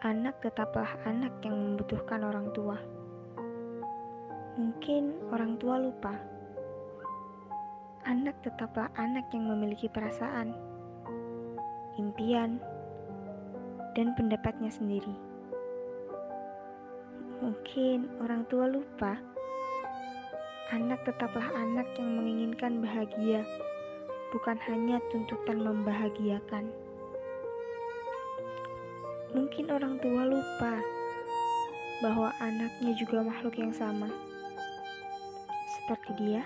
anak tetaplah anak yang membutuhkan orang tua. Mungkin orang tua lupa, anak tetaplah anak yang memiliki perasaan, impian, dan pendapatnya sendiri. Mungkin orang tua lupa, anak tetaplah anak yang menginginkan bahagia, bukan hanya tuntutan membahagiakan. Mungkin orang tua lupa bahwa anaknya juga makhluk yang sama, seperti dia.